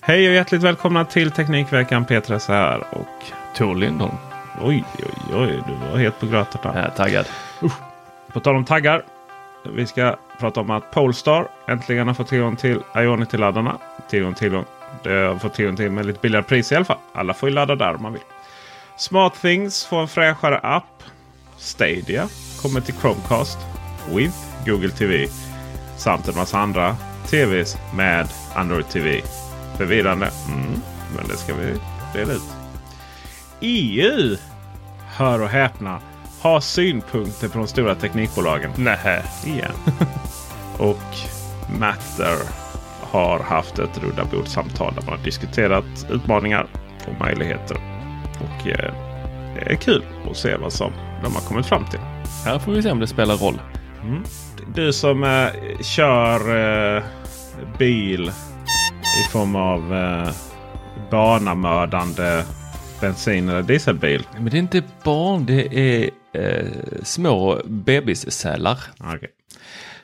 Hej och hjärtligt välkomna till Teknikveckan. Petra här och Tor Lindholm. oj, oj, oj, du var helt på gröten. Jag är taggad. På tal om taggar. Vi ska prata om att Polestar äntligen har fått tillgång till Ionity-laddarna. Tillgång till, det har fått tillgång till med lite billigare pris i alla fall. Alla får ju ladda där om man vill. SmartThings får en fräschare app. Stadia kommer till Chromecast with Google TV. Samt en massa andra TVs med Android TV. Förvirrande. Mm, men det ska vi reda ut. EU, hör och häpna, har synpunkter på de stora teknikbolagen. Nähä, igen. och Matter har haft ett rundabordssamtal där man har diskuterat utmaningar och möjligheter. Och eh, det är kul att se vad som de har kommit fram till. Här får vi se om det spelar roll. Du som eh, kör eh, bil i form av eh, banamördande bensin eller dieselbil. Men det är inte barn, det är eh, små bebissälar. Okej.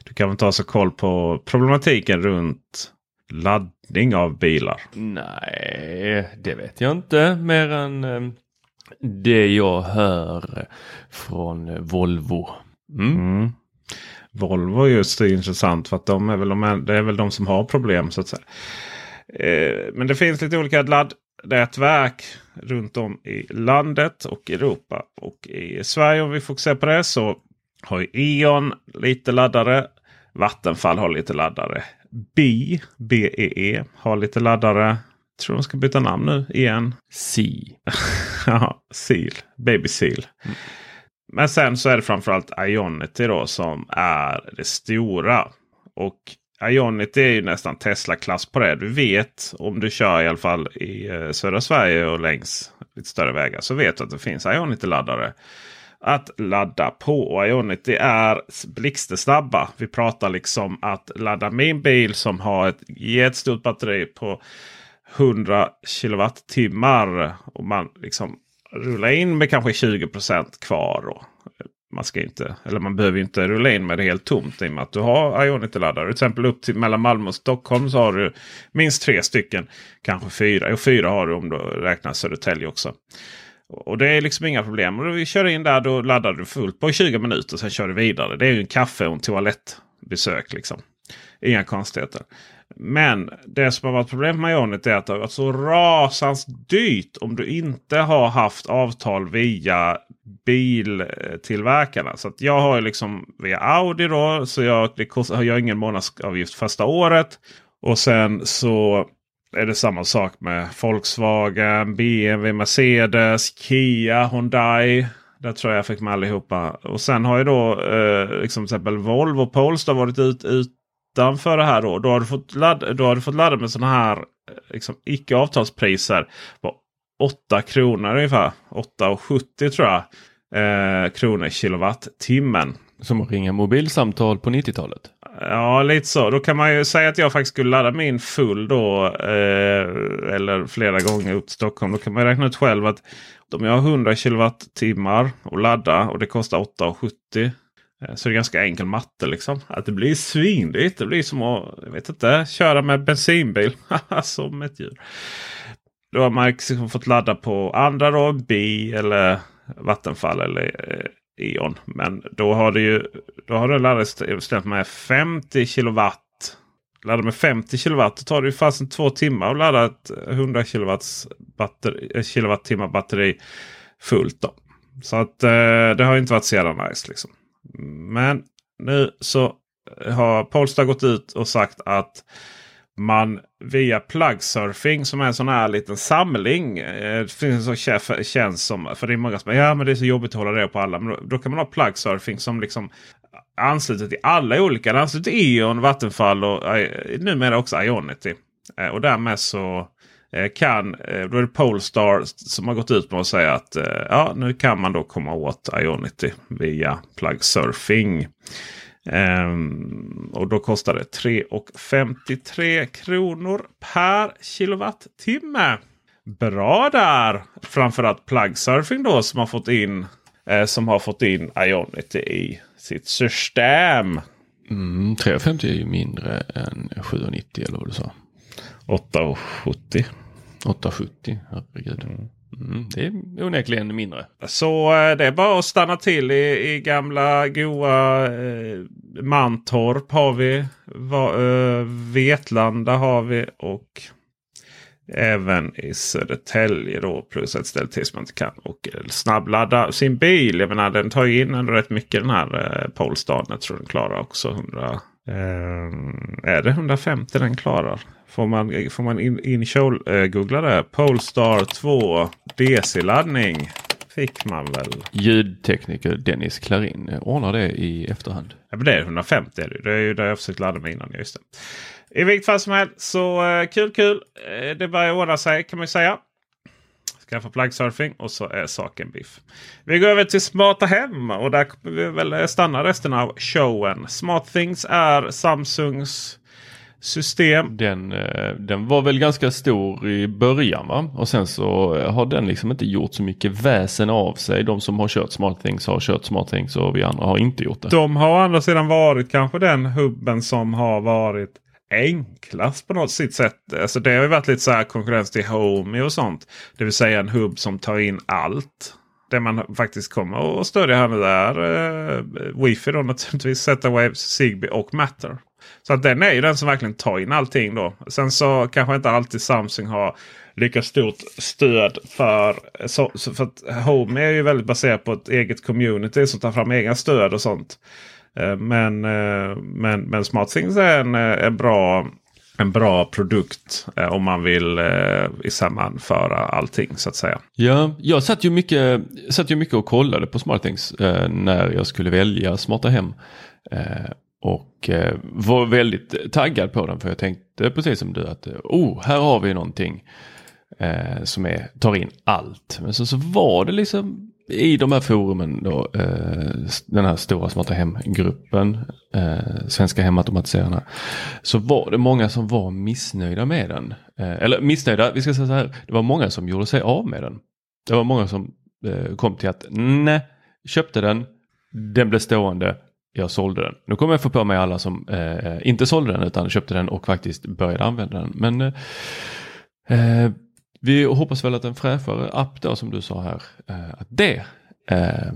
Du kan väl ta så koll på problematiken runt laddning av bilar. Nej, det vet jag inte mer än eh, det jag hör från Volvo. Mm. Mm. Volvo just är intressant för att de är väl de, det är väl de som har problem så att säga. Eh, men det finns lite olika laddnätverk runt om i landet och Europa. Och i Sverige om vi fokuserar på det så har ju E.ON lite laddare. Vattenfall har lite laddare. BI, BEE, har lite laddare. Tror de ska byta namn nu igen. Si. Ja, Seal. Baby Seal. Men sen så är det framförallt Ionity då som är det stora. Och Ionity är ju nästan Tesla-klass på det. Du vet om du kör i alla fall i eh, södra Sverige och längs lite större vägar. Så vet du att det finns Ionity-laddare att ladda på. Och Ionity är blixtsnabba. Vi pratar liksom att ladda min bil som har ett jättestort batteri på 100 kilowattimmar. Och man liksom rullar in med kanske 20% kvar. Då. Man, ska inte, eller man behöver inte rulla in med det helt tomt i och med att du har Ionity-laddare. Till exempel upp till mellan Malmö och Stockholm så har du minst tre stycken. Kanske fyra. Och fyra har du om du räknar Södertälje också. Och det är liksom inga problem. Och vi kör in där då laddar du fullt på 20 minuter. Sen kör du vidare. Det är ju en kaffe och en toalettbesök. Liksom. Inga konstigheter. Men det som har varit problemet med Ionity är att det har varit så rasans dyrt om du inte har haft avtal via biltillverkarna. Så att jag har ju liksom via Audi då. Så jag, det kostar, jag har ingen månadsavgift första året. Och sen så är det samma sak med Volkswagen, BMW, Mercedes, Kia, Hyundai. Där tror jag jag fick med allihopa. Och sen har ju då eh, liksom till exempel Volvo och Polestar varit ut, utanför det här. Då, då, har, du fått ladda, då har du fått ladda med sådana här eh, liksom, icke avtalspriser. På 8 kronor ungefär. 8,70 tror jag. Eh, kronor kilowattimmen. Som att ringa mobilsamtal på 90-talet. Ja, lite så. Då kan man ju säga att jag faktiskt skulle ladda min full då. Eh, eller flera gånger upp till Stockholm. Då kan man räkna ut själv att om jag har 100 kilowattimmar att ladda och det kostar 8,70. Eh, så det är ganska enkel matte liksom. Att det blir svindyrt. Det blir som att jag vet inte, köra med bensinbil. som ett djur. Då har man liksom fått ladda på andra då. Bi eller Vattenfall eller eh, E.ON. Men då har du ju då har du laddat med 50 kilowatt laddar med 50 kilowatt Då tar det ju fasen två timmar att ladda ett 100 kW batteri, eh, kilowattimmar batteri fullt. Då. Så att eh, det har inte varit så jävla nice. Liksom. Men nu så har Polestar gått ut och sagt att man via plugsurfing som är en sån här liten samling. Eh, det finns så känns som. För det är många som säger ja men det är så jobbigt att hålla det på alla. Men då, då kan man ha plugsurfing som liksom ansluter till alla olika. Den ansluter till E.ON, Vattenfall och eh, numera också Ionity. Eh, och därmed så kan, då är det Polestar som har gått ut med att säga att ja, nu kan man då komma åt Ionity via plugsurfing. Um, och då kostar det 3,53 kronor per kilowattimme. Bra där! Framförallt plugsurfing då som har fått in eh, som har fått in Ionity i sitt system. Mm, 3,50 är ju mindre än 7,90 eller vad du sa. 8,70. 8,70, herregud. Mm. Mm, det är onekligen mindre. Så eh, det är bara att stanna till i, i gamla goa eh, Mantorp har vi. Va, eh, Vetlanda har vi och även i Södertälje då. Plus ett ställe till som man inte kan. Och eh, snabbladda sin bil. Jag menar den tar ju in ändå rätt mycket den här eh, Polestar. Jag tror den klarar också 100. Eh, är det 150 den klarar? Får man, får man in, in uh, googla det? Polestar 2 DC-laddning. Fick man väl. Ljudtekniker Dennis Klarin ordnar det i efterhand. Ja, men det är 150 är det. det är ju det jag försökt ladda med innan. Just det. I vilket fall som helst så uh, kul kul. Uh, det börjar ordna sig kan man ju säga. Skaffa pluggsurfing och så är saken biff. Vi går över till smarta hem och där kommer vi väl stanna resten av showen. Smart Things är Samsungs system. Den, eh, den var väl ganska stor i början va? Och sen så har den liksom inte gjort så mycket väsen av sig. De som har kört SmartThings har kört SmartThings och vi andra har inte gjort det. De har å andra sidan varit kanske den hubben som har varit enklast på något sitt sätt. Alltså det har ju varit lite så här konkurrens till Home och sånt. Det vill säga en hubb som tar in allt. Det man faktiskt kommer att stödja här nu är uh, Wifi då naturligtvis. Z-Wave, Zigbee och Matter. Så att den är ju den som verkligen tar in allting då. Sen så kanske inte alltid Samsung har lika stort stöd för... Så, så för att Home är ju väldigt baserat på ett eget community som tar fram egna stöd och sånt. Eh, eh, men, men, men SmartThings är en, eh, en, bra, en bra produkt om man vill sammanföra allting så att säga. Ja, jag satt ju mycket, satt ju mycket och kollade på SmartThings när jag skulle välja smarta hem. Och eh, var väldigt taggad på den för jag tänkte precis som du att eh, oh, här har vi någonting eh, som är, tar in allt. Men så, så var det liksom i de här forumen då, eh, den här stora smarta hemgruppen, eh, Svenska hemautomatiserarna, så var det många som var missnöjda med den. Eh, eller missnöjda, vi ska säga så här, det var många som gjorde sig av med den. Det var många som eh, kom till att nej, köpte den, den blev stående, jag sålde den. Nu kommer jag få på mig alla som eh, inte sålde den utan köpte den och faktiskt började använda den. Men eh, eh, vi hoppas väl att en fräschare app då som du sa här, eh, att det eh,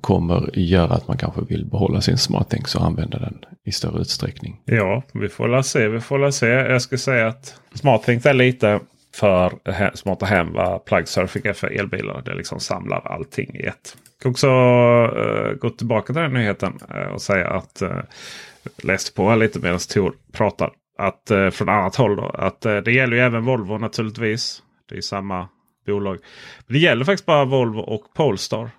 kommer göra att man kanske vill behålla sin SmartThings och använda den i större utsträckning. Ja, vi får la se. Vi får la se. Jag ska säga att SmartThings är lite för smarta hem vad plugsurfing är för elbilar. Det liksom samlar allting i ett ska också eh, uh, gå tillbaka till den nyheten uh, och säga att eh, uh, läste på lite medan Tor pratar. Att uh, från annat håll då. Att det gäller ju även Volvo naturligtvis. Det är samma bolag. Men det gäller faktiskt bara Volvo och Polestar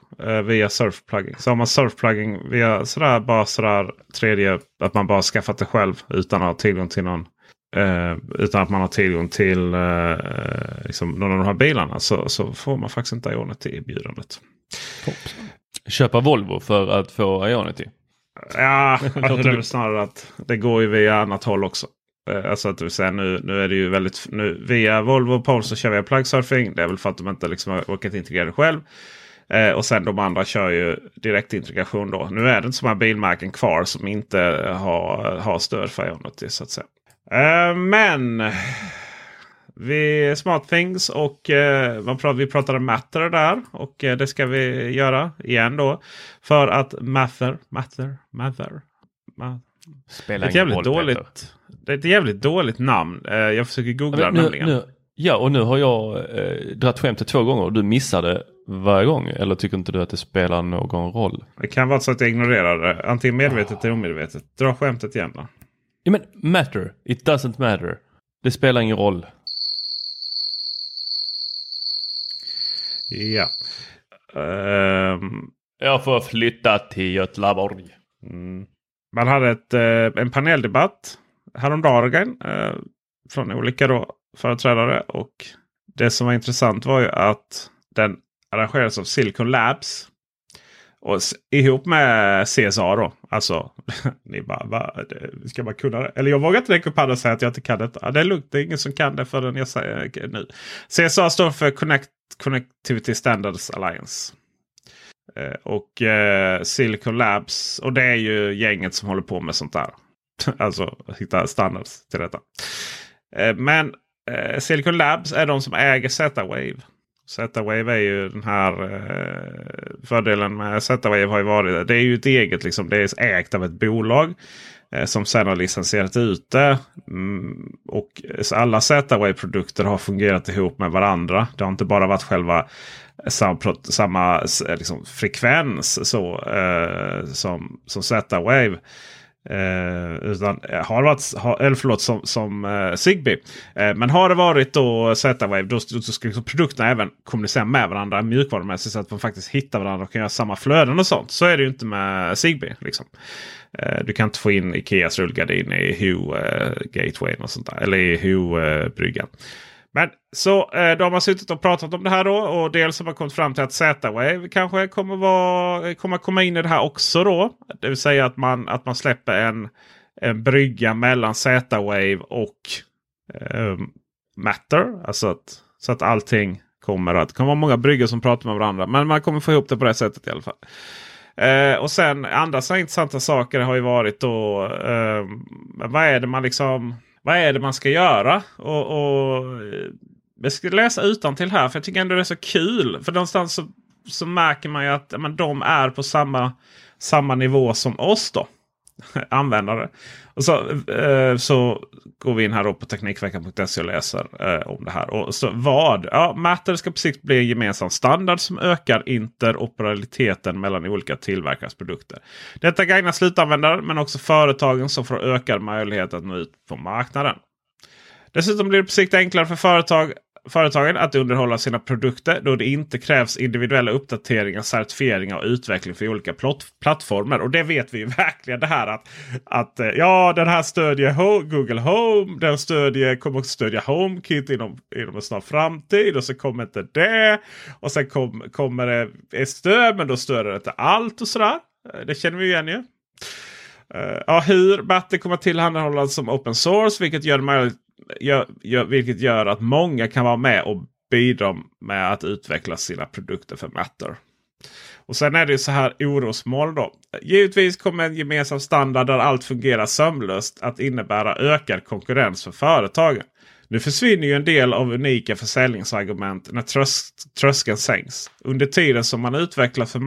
via surfplugging. Så har man surfplugging via sådär bara sådär tredje. Att man bara skaffat det själv utan att ha tillgång till någon Uh, utan att man har tillgång till uh, liksom någon av de här bilarna så, så får man faktiskt inte Ionity i erbjudandet. Köpa Volvo för att få Ionity? Ja, är väl snarare att det går ju via annat håll också. Uh, alltså att säga, nu, nu är det ju väldigt nu, via Volvo och Polestar kör vi plugsurfing. Det är väl för att de inte liksom har orkat integrera det själv. och sen de andra kör ju direktintegration då. Nu är det inte så många bilmärken kvar som inte har, har stöd för Ionity så att säga. Uh, men vi SmartThings och uh, pratar, vi pratade Matter där. Och uh, det ska vi göra igen då. För att Matter, Matter, Matter. Spelar Ett jävligt roll, Peter. dåligt, det är ett jävligt dåligt namn. Eh, Jag försöker googla Men nu, nämligen. nu, ja, och nu har jag eh, dratt skämtet två gånger och du missade varje gång. Eller tycker inte du att det spelar någon roll? Det kan vara så att jag ignorerar det. Antingen medvetet eller omedvetet. Dra skämtet igen då. Ja, men matter. It doesn't matter. Det spelar ingen roll. Ja. Ehm, Jag får flytta till Göteborg. mm. Man hade ett, eh, en paneldebatt häromdagen eh, från olika då, företrädare. Och det som var intressant var ju att den arrangerades av Silicon Labs. Och ihop med CSA då. Alltså, ni bara, va, det- ska man kunna det? Eller jag vågar inte räcka upp handen och säga att jag inte kan detta. Det är lugnt, det är ingen som kan det förrän jag säger det nu. CSA står för Connect, Connectivity Standards Alliance. Eh, och eh, Silicon Labs. Och det är ju gänget som håller på med sånt där. alltså hitta standards till detta. Eh, men eh, Silicon Labs är de som äger Z-Wave. Z-Wave är ju den här eh, fördelen med Z-Wave har ju varit. Det är ju ett eget liksom. Det är ägt av ett bolag. Eh, som sedan har licensierat ut det. Mm, och så alla Z-Wave-produkter har fungerat ihop med varandra. Det har inte bara varit själva samma, pro- samma eh, liksom, frekvens så, eh, som, som Z-Wave. Eh, utan eh, har varit, har, eller förlåt, som, som eh, Zigbee. Eh, men har det varit då Z-Wave då, då ska liksom produkterna även kommunicera med varandra mjukvarumässigt så att de faktiskt hittar varandra och kan göra samma flöden och sånt. Så är det ju inte med Zigbee. Liksom. Eh, du kan inte få in Ikeas rullgardin i Hue eh, Gateway och sånt där. Eller i Hue-bryggan. Eh, men så eh, då har man suttit och pratat om det här då. Och dels har man kommit fram till att Z-Wave kanske kommer, vara, kommer komma in i det här också då. Det vill säga att man, att man släpper en, en brygga mellan Z-Wave och eh, Matter. Alltså att, så att allting kommer att... Det kommer vara många bryggor som pratar med varandra. Men man kommer få ihop det på det sättet i alla fall. Eh, och sen andra så intressanta saker har ju varit då. Eh, vad är det man liksom... Vad är det man ska göra? Och, och eh, Jag ska läsa utan till här för jag tycker ändå det är så kul. För någonstans så, så märker man ju att men, de är på samma, samma nivå som oss då. Användare. Och så, eh, så går vi in här då på Teknikveckan.se och läser eh, om det här. Och så vad? Ja, Matter ska på sikt bli en gemensam standard som ökar interoperabiliteten mellan olika tillverkares produkter. Detta gagnar slutanvändare men också företagen som får ökad möjlighet att nå ut på marknaden. Dessutom blir det på sikt enklare för företag, företagen att underhålla sina produkter då det inte krävs individuella uppdateringar, certifieringar och utveckling för olika plott, plattformar. Och det vet vi ju verkligen det här att, att eh, ja, den här stödjer Ho Google Home. Den stödjer, kommer också stödja HomeKit inom, inom en snar framtid. Och så kommer inte det. Och sen kom, kommer det ett stöd men då stöder det inte allt och sådär. Eh, det känner vi igen ju. Uh, ja, hur Batter kommer tillhandahållas som open source. Vilket gör, det möjligt, gör, gör, vilket gör att många kan vara med och bidra med att utveckla sina produkter för Matter. Och sen är det så här orosmål då. Givetvis kommer en gemensam standard där allt fungerar sömlöst att innebära ökad konkurrens för företagen. Nu försvinner ju en del av unika försäljningsargument när trös tröskeln sänks. Under tiden som man utvecklar för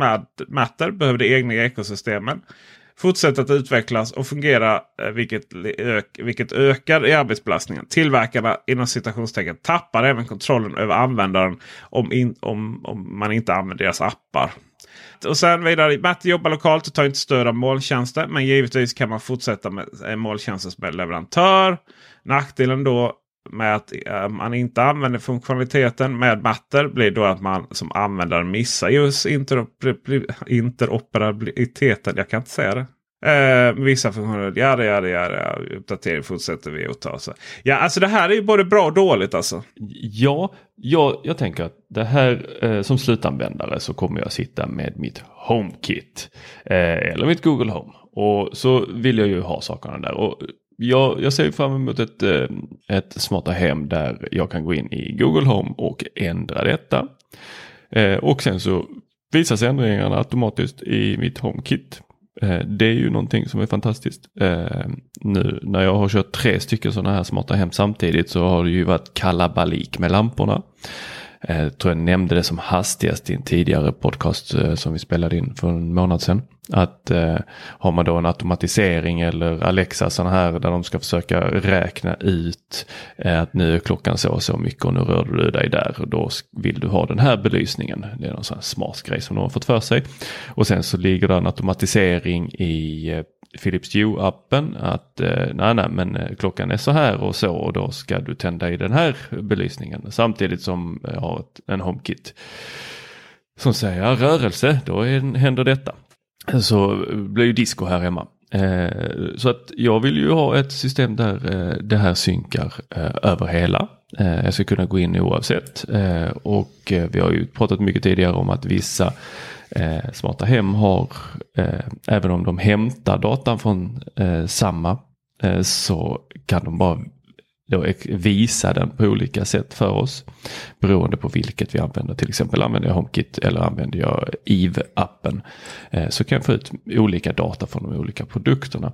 Matter behöver de egna ekosystemen fortsätter att utvecklas och fungera eh, vilket, eh, ök, vilket ökar i arbetsbelastningen. Tillverkarna inom citationstecken tappar även kontrollen över användaren om, in, om, om man inte använder deras appar. Och sen vidare, Matti jobbar lokalt och tar inte stöd av molntjänster. Men givetvis kan man fortsätta med eh, molntjänster som leverantör. Nackdelen då med att eh, man inte använder funktionaliteten med Matter blir då att man som användare missar just interoperabiliteten. Jag kan inte säga det. Eh, vissa funktioner. Ja, ja, ja, det. Uppdatering fortsätter vi att ta. Så. Ja, alltså det här är ju både bra och dåligt alltså. Ja, jag, jag tänker att det här eh, som slutanvändare så kommer jag sitta med mitt HomeKit. Eh, eller mitt Google Home. Och så vill jag ju ha sakerna där. Och jag, jag ser fram emot ett, eh, ett smarta hem där jag kan gå in i Google Home och ändra detta. Eh, och sen så visas ändringarna automatiskt i mitt HomeKit. Eh, det är ju någonting som är fantastiskt. Nu när jag har kört tre stycken sådana här smarta hem samtidigt så har det ju varit kalabalik med lamporna. Eh, tror jag nämnde det som hastigast i en tidigare podcast eh, som vi spelade in för en månad sedan. Att eh, har man då en automatisering eller Alexa sådana här där de ska försöka räkna ut eh, att nu är klockan så och så mycket och nu rör du dig där och då vill du ha den här belysningen. Det är någon sån här smart grej som de har fått för sig. Och sen så ligger det en automatisering i eh, Philips Hue-appen att eh, nej, nej, men eh, klockan är så här och så och då ska du tända i den här belysningen samtidigt som jag har ett, en HomeKit som säger rörelse, då är, händer detta. Så eh, blir ju disco här hemma. Eh, så att jag vill ju ha ett system där eh, det här synkar eh, över hela. Eh, jag ska kunna gå in oavsett. och vi har ju pratat mycket tidigare om att vissa Eh, smarta hem har, eh, även om de hämtar datan från eh, samma, eh, så kan de bara då visa den på olika sätt för oss. Beroende på vilket vi använder. Till exempel använder jag HomeKit eller använder jag EVE-appen. Eh, så kan jag få ut olika data från de olika produkterna.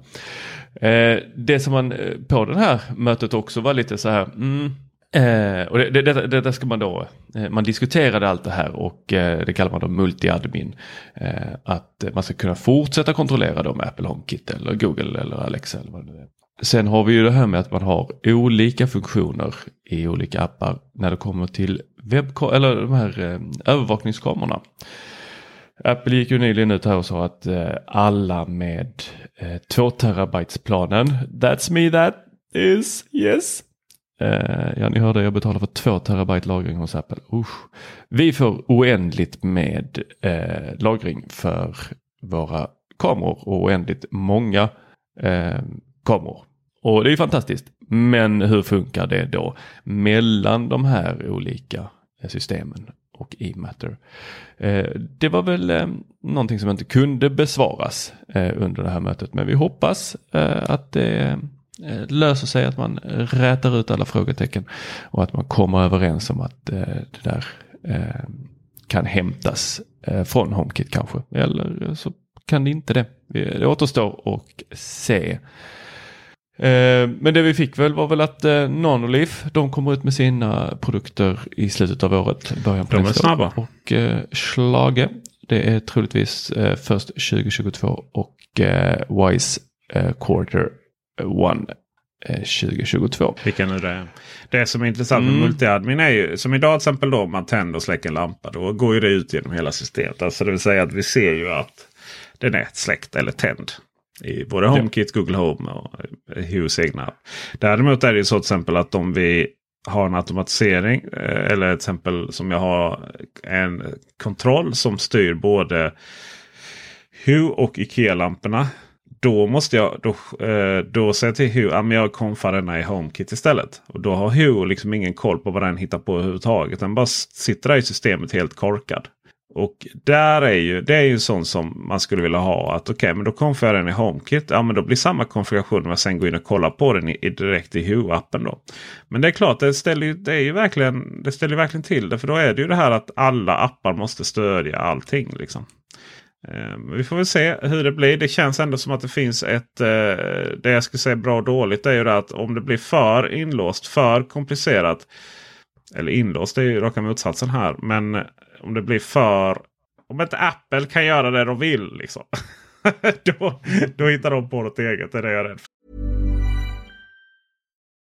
Eh, det som man eh, på det här mötet också var lite så här. Mm, Eh, och det, det, det, det, ska man då, eh, man diskuterade allt det här och eh, det kallar man då multi-admin. Eh, att man ska kunna fortsätta kontrollera då med Apple HomeKit eller Google eller Alexa eller vad det är. Sen har vi ju det här med att man har olika funktioner i olika appar när det kommer till eller de här eh, övervakningskamerorna. Apple gick ju nyligen ut här och sa att eh, alla med eh, 2 terabytes planen, that's me that is yes, Eh, ja, ni hörde, jag betalar för 2 terabyte lagring hos Apple. Usch. Vi får oändligt med eh, lagring för våra kameror och oändligt många eh, kameror. Och det är fantastiskt. Men hur funkar det då mellan de här olika eh, systemen och e-matter? Eh, det var väl eh, någonting som inte kunde besvaras eh, under det här mötet, men vi hoppas att det löser sig, att man rätar ut alla frågetecken och att man kommer överens om att eh, det där eh, kan hämtas från HomeKit kanske. Eller så kan det inte det. Det återstår och se. Men det vi fick väl var väl att Nonolith, de kommer ut med sina produkter i slutet av året. Början på de är snabba. Och Schlage, det är troligtvis först 2022 och Wise Quarter One 2022. Eh, Vilka nu det är. Det som är intressant med mm. multiadmin är ju som idag till exempel då man tänder och släcker en lampa. Då går ju det ut genom hela systemet. Alltså det vill säga att vi ser ju att den är släckt eller tänd. I både HomeKit, Google Home och Hues egna app. Däremot är det ju så till exempel att om vi har en automatisering eh, eller till exempel som jag har en kontroll som styr både Hue och IKEA-lamporna då måste jag då, eh, då säga till Hue att jag konfar denna i HomeKit istället. Och då har Hue liksom ingen koll på vad den hittar på överhuvudtaget. Den bara sitter där i systemet helt korkad. Och där är ju, det är ju sånt som man skulle vilja ha. Att okej, okay, men då konfar jag den i HomeKit. Ja, men då blir samma konfiguration när jag sen går in och kollar på den i, i direkt i Hue-appen. då. Men det är klart, det ställer, ju, det är ju verkligen, det ställer verkligen till det. För då är det ju det här att alla appar måste stödja allting. Liksom. Eh, vi får väl se hur det blir. Det känns ändå som att det finns ett... Eh, det jag skulle säga bra och dåligt är ju det att om det blir för inlåst, för komplicerat. Eller inlåst är ju raka motsatsen här. Men om det blir för... Om inte Apple kan göra det de vill liksom. då, då hittar de på något eget. Det är det jag är rädd för.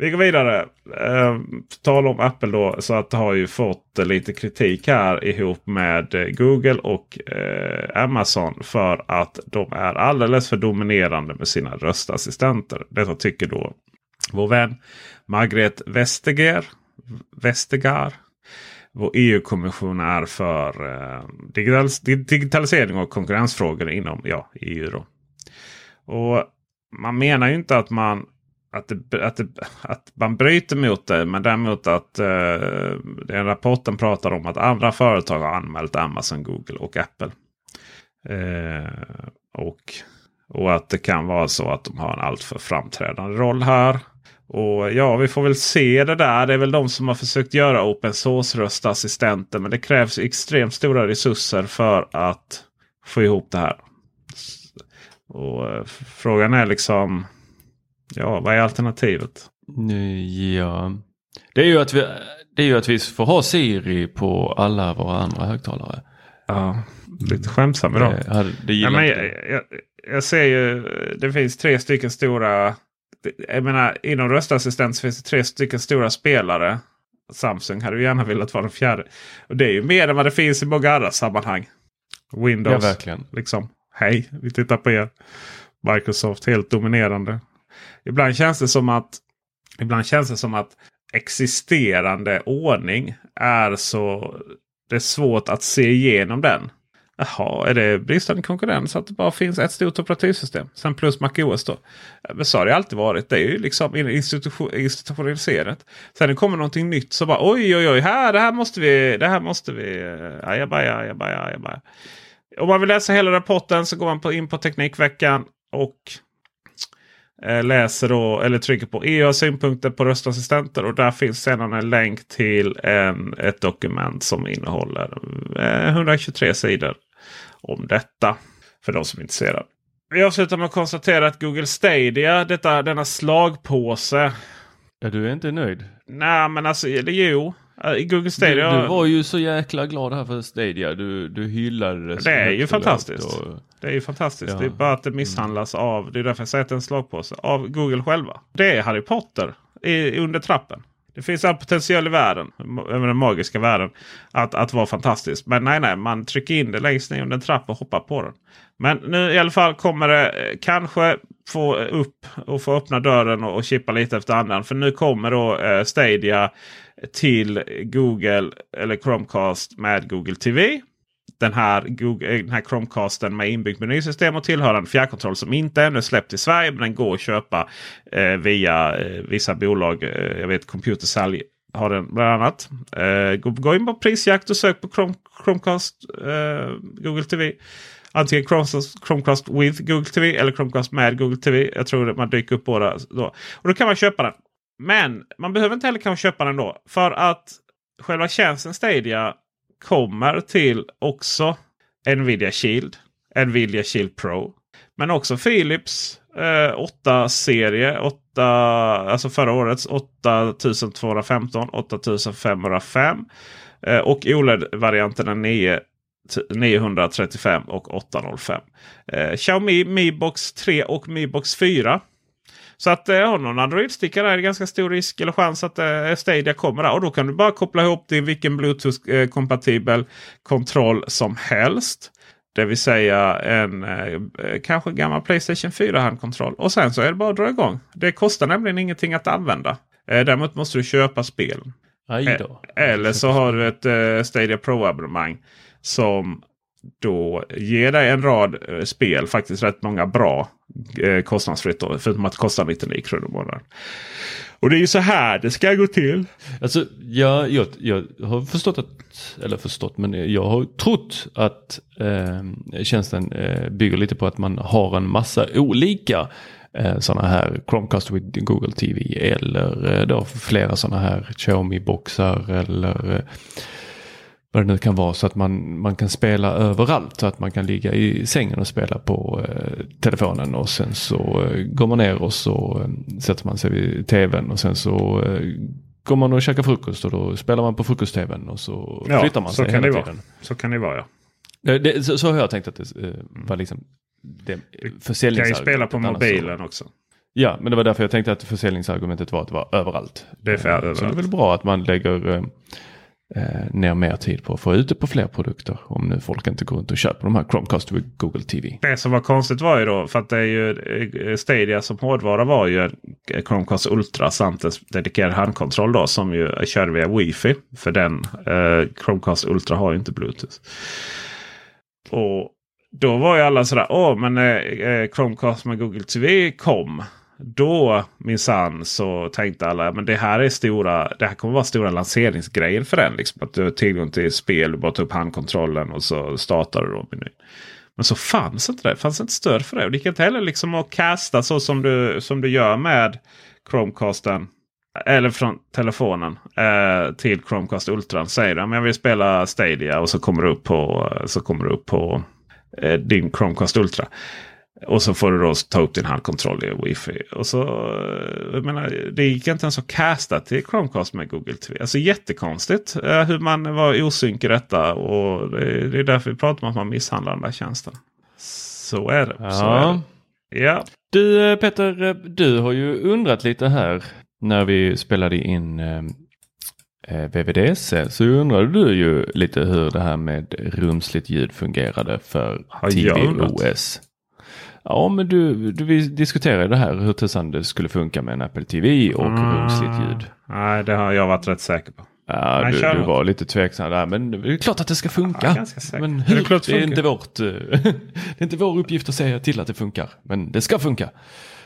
Vi går vidare. Eh, tal om Apple då. Så att det har ju fått lite kritik här ihop med eh, Google och eh, Amazon. För att de är alldeles för dominerande med sina röstassistenter. Detta tycker då vår vän Margret Vestager. Vestager vår EU-kommissionär för eh, digitalis digitalisering och konkurrensfrågor inom ja, EU. Då. Och Man menar ju inte att man att, det, att, det, att man bryter mot det. Men däremot att eh, den rapporten pratar om att andra företag har anmält Amazon, Google och Apple. Eh, och, och att det kan vara så att de har en alltför framträdande roll här. Och ja, vi får väl se det där. Det är väl de som har försökt göra open source röstassistenter. Men det krävs extremt stora resurser för att få ihop det här. Och eh, frågan är liksom Ja, vad är alternativet? Ja, det är ju att vi, det är ju att vi får ha Siri på alla våra andra högtalare. Ja, lite skämtsam idag. Det, det ja, men jag, jag, jag, ser ju, det finns tre stycken stora, jag menar inom röstassistent finns det tre stycken stora spelare. Samsung hade ju gärna velat vara den fjärde. Och det är ju mer än vad det finns i många andra sammanhang. Windows. Ja, verkligen. Liksom, hej, vi tittar på er. Microsoft helt dominerande. Ibland känns det som att Ibland känns det som att existerande ordning är så... Det är svårt att se igenom den. Jaha, är det bristande konkurrens att det bara finns ett stort operativsystem? Sen plus MacOS då. Men så har det alltid varit. Det är ju liksom institutionaliserat. Sen det kommer någonting nytt så bara oj oj oj, här, det här måste vi, det här måste vi, eh, ajabaja, ajabaja, ajabaja. Om man vill läsa hela rapporten så går man in på Teknikveckan och läser då eller trycker på EU synpunkter på röstassistenter och där finns sedan en länk till en, ett dokument som innehåller 123 eh, sidor om detta. För de som är intresserade. Vi avslutar med att konstatera att Google Stadia, detta, denna slagpåse. Ja, du är inte nöjd? Nej, men alltså eller, jo. I Google Stadia. Du, du, var ju så jäkla glad här för Stadia. Du, du hyllade det. Det är ju fantastiskt. Och... Det är ju fantastiskt. Ja. Det är bara att det misshandlas mm. av, det är därför jag säger att det är en slagpåse, av Google själva. Det är Harry Potter i, under trappen. Det finns all potential i världen, den magiska världen, att, att vara fantastisk. Men nej, nej, man trycker in det längst ner under en trapp och hoppar på den. Men nu i alla fall kommer det eh, kanske få upp och få öppna dörren och, och chippa lite efter andan. För nu kommer då eh, Stadia till Google eller Chromecast med Google TV. Den här, Google, eh, den här Chromecasten med inbyggt menysystem och tillhörande fjärrkontroll som inte ännu släppt i Sverige. Men den går att köpa eh, via eh, vissa bolag. Eh, jag vet Computersalg har den bland annat. Eh, gå, gå in på prisjakt och sök på Chrome, Chromecast eh, Google TV. Antingen Chromecast, Chromecast with Google TV eller Chromecast med Google TV. Jag tror att man dyker upp båda då. Och då kan man köpa den. Men man behöver inte heller kanske köpa den då. För att själva tjänsten Stadia kommer till också Nvidia Shield. Nvidia Shield Pro. Men också Philips eh, 8-serie. 8, alltså förra årets 8215, 8505. Eh, och OLED-varianterna 9 935 och 805. Eh, Xiaomi Mi Box 3 och Mi Box 4 så att eh, har någon Android-stickare är det ganska stor risk eller chans att eh, Stadia kommer där. Och då kan du bara koppla ihop till vilken Bluetooth-kompatibel kontroll som helst. Det vill säga en eh, kanske gammal Playstation 4-handkontroll. Och sen så är det bara att dra igång. Det kostar nämligen ingenting att använda. Eh, däremot måste du köpa spel. Eh, eller så har du ett eh, Stadia Pro-abonnemang. Som då ger dig en rad eh, spel. Faktiskt rätt många bra eh, kostnadsfritt. Då, förutom att det kostar 99 kronor i månaden. Och det är ju så här det ska gå till. Alltså, ja, jag, jag har förstått att, eller förstått, men jag har trott att eh, tjänsten eh, bygger lite på att man har en massa olika eh, sådana här Chromecast with Google TV eller eh, då flera sådana här Xiaomi-boxar eller eh, vad det nu kan vara så att man, man kan spela överallt. Så att man kan ligga i sängen och spela på eh, telefonen och sen så eh, går man ner och så eh, sätter man sig vid tvn och sen så eh, går man och käkar frukost och då spelar man på frukost-tvn och så ja, flyttar man sig så hela det tiden. Vara. Så kan det vara ja. Det, det, så, så har jag tänkt att det eh, var liksom det försäljningsargumentet. kan ju spela på mobilen så. också. Ja, men det var därför jag tänkte att försäljningsargumentet var att det var överallt. Det är för Eh, överallt. Så det är väl bra att man lägger eh, ner mer tid på att få ut det på fler produkter. Om nu folk inte går runt och köper de här Chromecast och Google TV. Det som var konstigt var ju då, för att det är ju eh, Stadia som hårdvara var ju eh, Chromecast Ultra samt en dedikerad handkontroll då som ju kör via Wi-Fi. För den eh, Chromecast Ultra har ju inte Bluetooth. Och då var ju alla sådär, åh men eh, eh Chromecast med Google TV kom. Då minsann så tänkte alla men det här är stora. Det här kommer vara stora lanseringsgrejen för den. Liksom, att du har tillgång till spel, du bara tar upp handkontrollen och så startar du då menyn. Men så fanns inte det. Det fanns inte stöd för det. Och det gick inte heller liksom att casta så som du, som du gör med Chromecasten. Eller från telefonen eh, till Chromecast Ultra. Säger du men jag vill spela Stadia och så kommer du upp på, så kommer du upp på eh, din Chromecast Ultra. Och så får du då ta upp din handkontroll i wifi. Och så, eh, jag menar, det gick inte ens att casta till Chromecast med Google TV. Alltså jättekonstigt eh, hur man var osynk i detta. Och det, det är därför vi pratar om att man misshandlar den där tjänsten. Så är det. Så är det. Ja. Du eh, Peter, eh, du har ju undrat lite här när vi spelade in eh, VVDC så undrade du ju lite hur det här med rumsligt ljud fungerade för? TVOS. Ja, men du, du vi diskuterade det här hur tusan det skulle funka med en Apple TV och rumsligt ljud. Nej, det har jag varit rätt säker på. Ja, Nej, du, du var lite tveksam där, men det är klart att det ska funka. Ja, men hur? det är funkar? inte vårt, det är inte vår uppgift att säga till att det funkar, men det ska funka.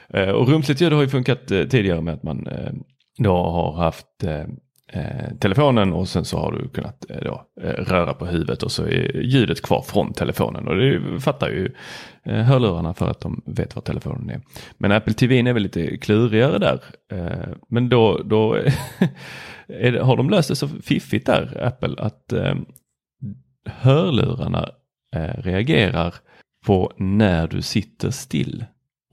Eh, Och rumsligt ljud har ju funkat eh, tidigare med att man eh, då har haft eh, telefonen och sen så har du kunnat eh, då, eh, röra på huvudet och så är ljudet kvar från telefonen. Och det fattar ju eh, hörlurarna för att de vet var telefonen är. Men Apple TV är väl lite klurigare där. Eh, men då, då är det, har de löst det så fiffigt där, Apple, att eh, hörlurarna reagerar på när du sitter still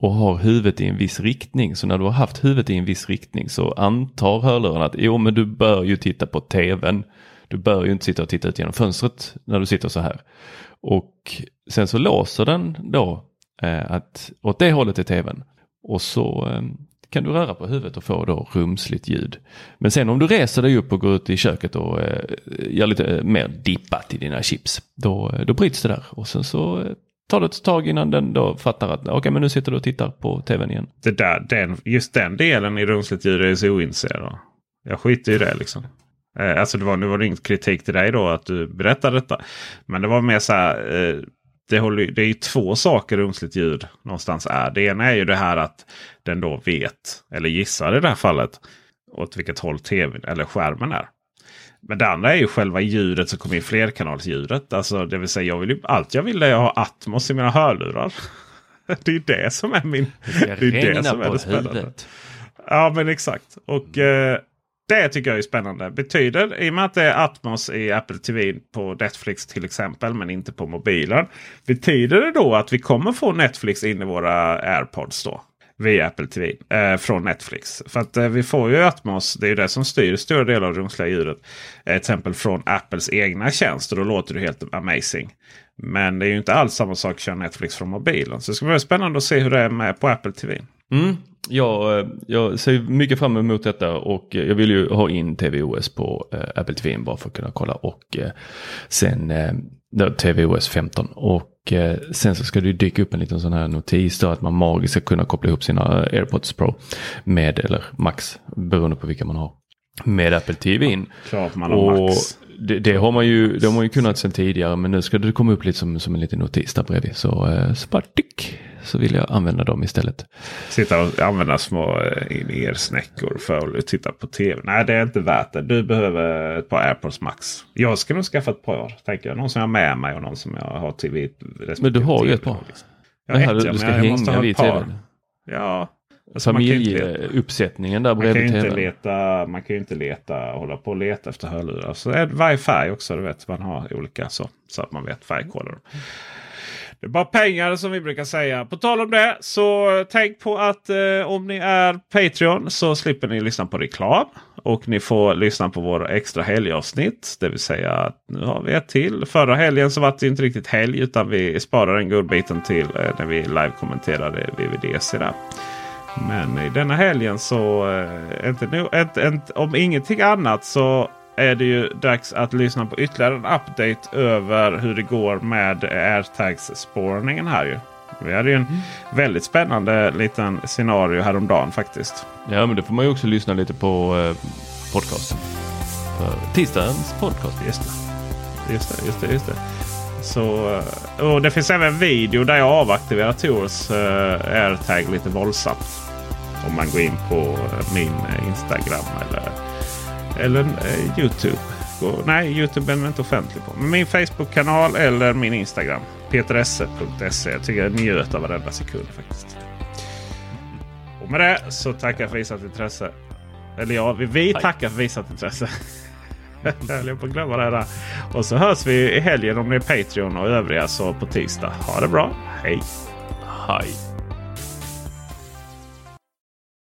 och har huvudet i en viss riktning. Så när du har haft huvudet i en viss riktning så antar hörlurarna att jo men du bör ju titta på tvn. Du bör ju inte sitta och titta ut genom fönstret när du sitter så här. Och sen så låser den då eh, att åt det hållet är tvn. Och så eh, kan du röra på huvudet och få då rumsligt ljud. Men sen om du reser dig upp och går ut i köket och eh, gör lite eh, mer dippat i dina chips. Då, eh, då bryts det där och sen så eh, tar det ett tag innan den då fattar att okej men nu sitter du och tittar på tvn igen. Det där, den, just den delen i rumsligt ljud är så ointresserad av. Jag skiter i det liksom. Eh, alltså det var, nu var det inget kritik till dig då att du berättade detta. Men det var mer så här. Eh, det, håller, det är ju två saker rumsligt ljud någonstans är. Det ena är ju det här att den då vet, eller gissar i det här fallet, åt vilket håll tvn eller skärmen är. Men det andra är ju själva ljudet som kommer in flerkanalsljudet. Alltså det vill säga jag vill ju, allt jag vill är att ha Atmos i mina hörlurar. Det är det som är min... Det är ju det som är det spännande. Ja men exakt. Och eh, det tycker jag är spännande. Betyder, i och med att det är Atmos i Apple TV på Netflix till exempel, men inte på mobilen. Betyder det då att vi kommer få Netflix in i våra AirPods då? Via Apple TV eh, från Netflix. För att eh, vi får ju Atmos, det är ju det som styr stora delar av det rumsliga ljudet. Eh, till exempel från Apples egna tjänster. Då låter det helt amazing. Men det är ju inte alls samma sak att köra Netflix från mobilen. Så det ska bli spännande att se hur det är med på Apple TV. Mm. Jag, eh, jag ser mycket fram emot detta och eh, jag vill ju ha in TVOS på eh, Apple TV bara för att kunna kolla och sen TVOS 15 och sen så ska det dyka upp en liten sån här notis då att man magiskt ska kunna koppla ihop sina AirPods Pro med eller Max beroende på vilka man har med Apple TV. Klart man har Och Max. det, det, har man ju, det har man ju kunnat sedan tidigare men nu ska det komma upp lite som, som en liten notis där bredvid. Så, så bara tick, så vill jag använda dem istället. Sitta och använda små eh, in-ear-snäckor för att titta på tv. Nej, det är inte värt det. Du behöver ett par AirPods Max. Jag ska nog skaffa ett par. Tänker jag. Någon som jag har med mig och någon som jag har till vid Men du har ju ett par. Ja, Det här ett, du ska jag hänga ha vid tvn. Ja. Alltså, Familjeuppsättningen där man kan, bredvid inte leta, man kan ju inte leta, hålla på och leta efter hörlurar. Så är det varje färg också. Du vet, man har olika så. Så att man vet färgkoder. Det är bara pengar som vi brukar säga. På tal om det så tänk på att eh, om ni är Patreon så slipper ni lyssna på reklam. Och ni får lyssna på våra extra helgavsnitt. Det vill säga att nu har vi ett till. Förra helgen så var det inte riktigt helg utan vi sparar den godbiten till eh, när vi live-kommenterade eh, VVDC. Där. Men i denna helgen så, eh, inte, no- inte, inte, om ingenting annat så är det ju dags att lyssna på ytterligare en update över hur det går med airtags-spårningen här ju. Vi hade ju en väldigt spännande liten scenario häromdagen faktiskt. Ja men det får man ju också lyssna lite på eh, podcasten. Tisdagens podcast. Just det. Just det, just det, just det. Så, eh, och det finns även video där jag avaktiverar Tors uh, airtag lite våldsamt. Om man går in på eh, min eh, Instagram eller, eller eh, Youtube. Gå- nej, Youtube är jag inte offentlig på. Men min Facebook-kanal eller min Instagram. peteresse.se. Jag tycker jag njöt av varenda sekund faktiskt. Och med det så tackar jag för visat intresse. Eller ja, vi, vi tackar för visat intresse. Jag höll på att glömma det där. Och så hörs vi i helgen om det är Patreon och övriga så på tisdag. Ha det bra. Hej! Hej!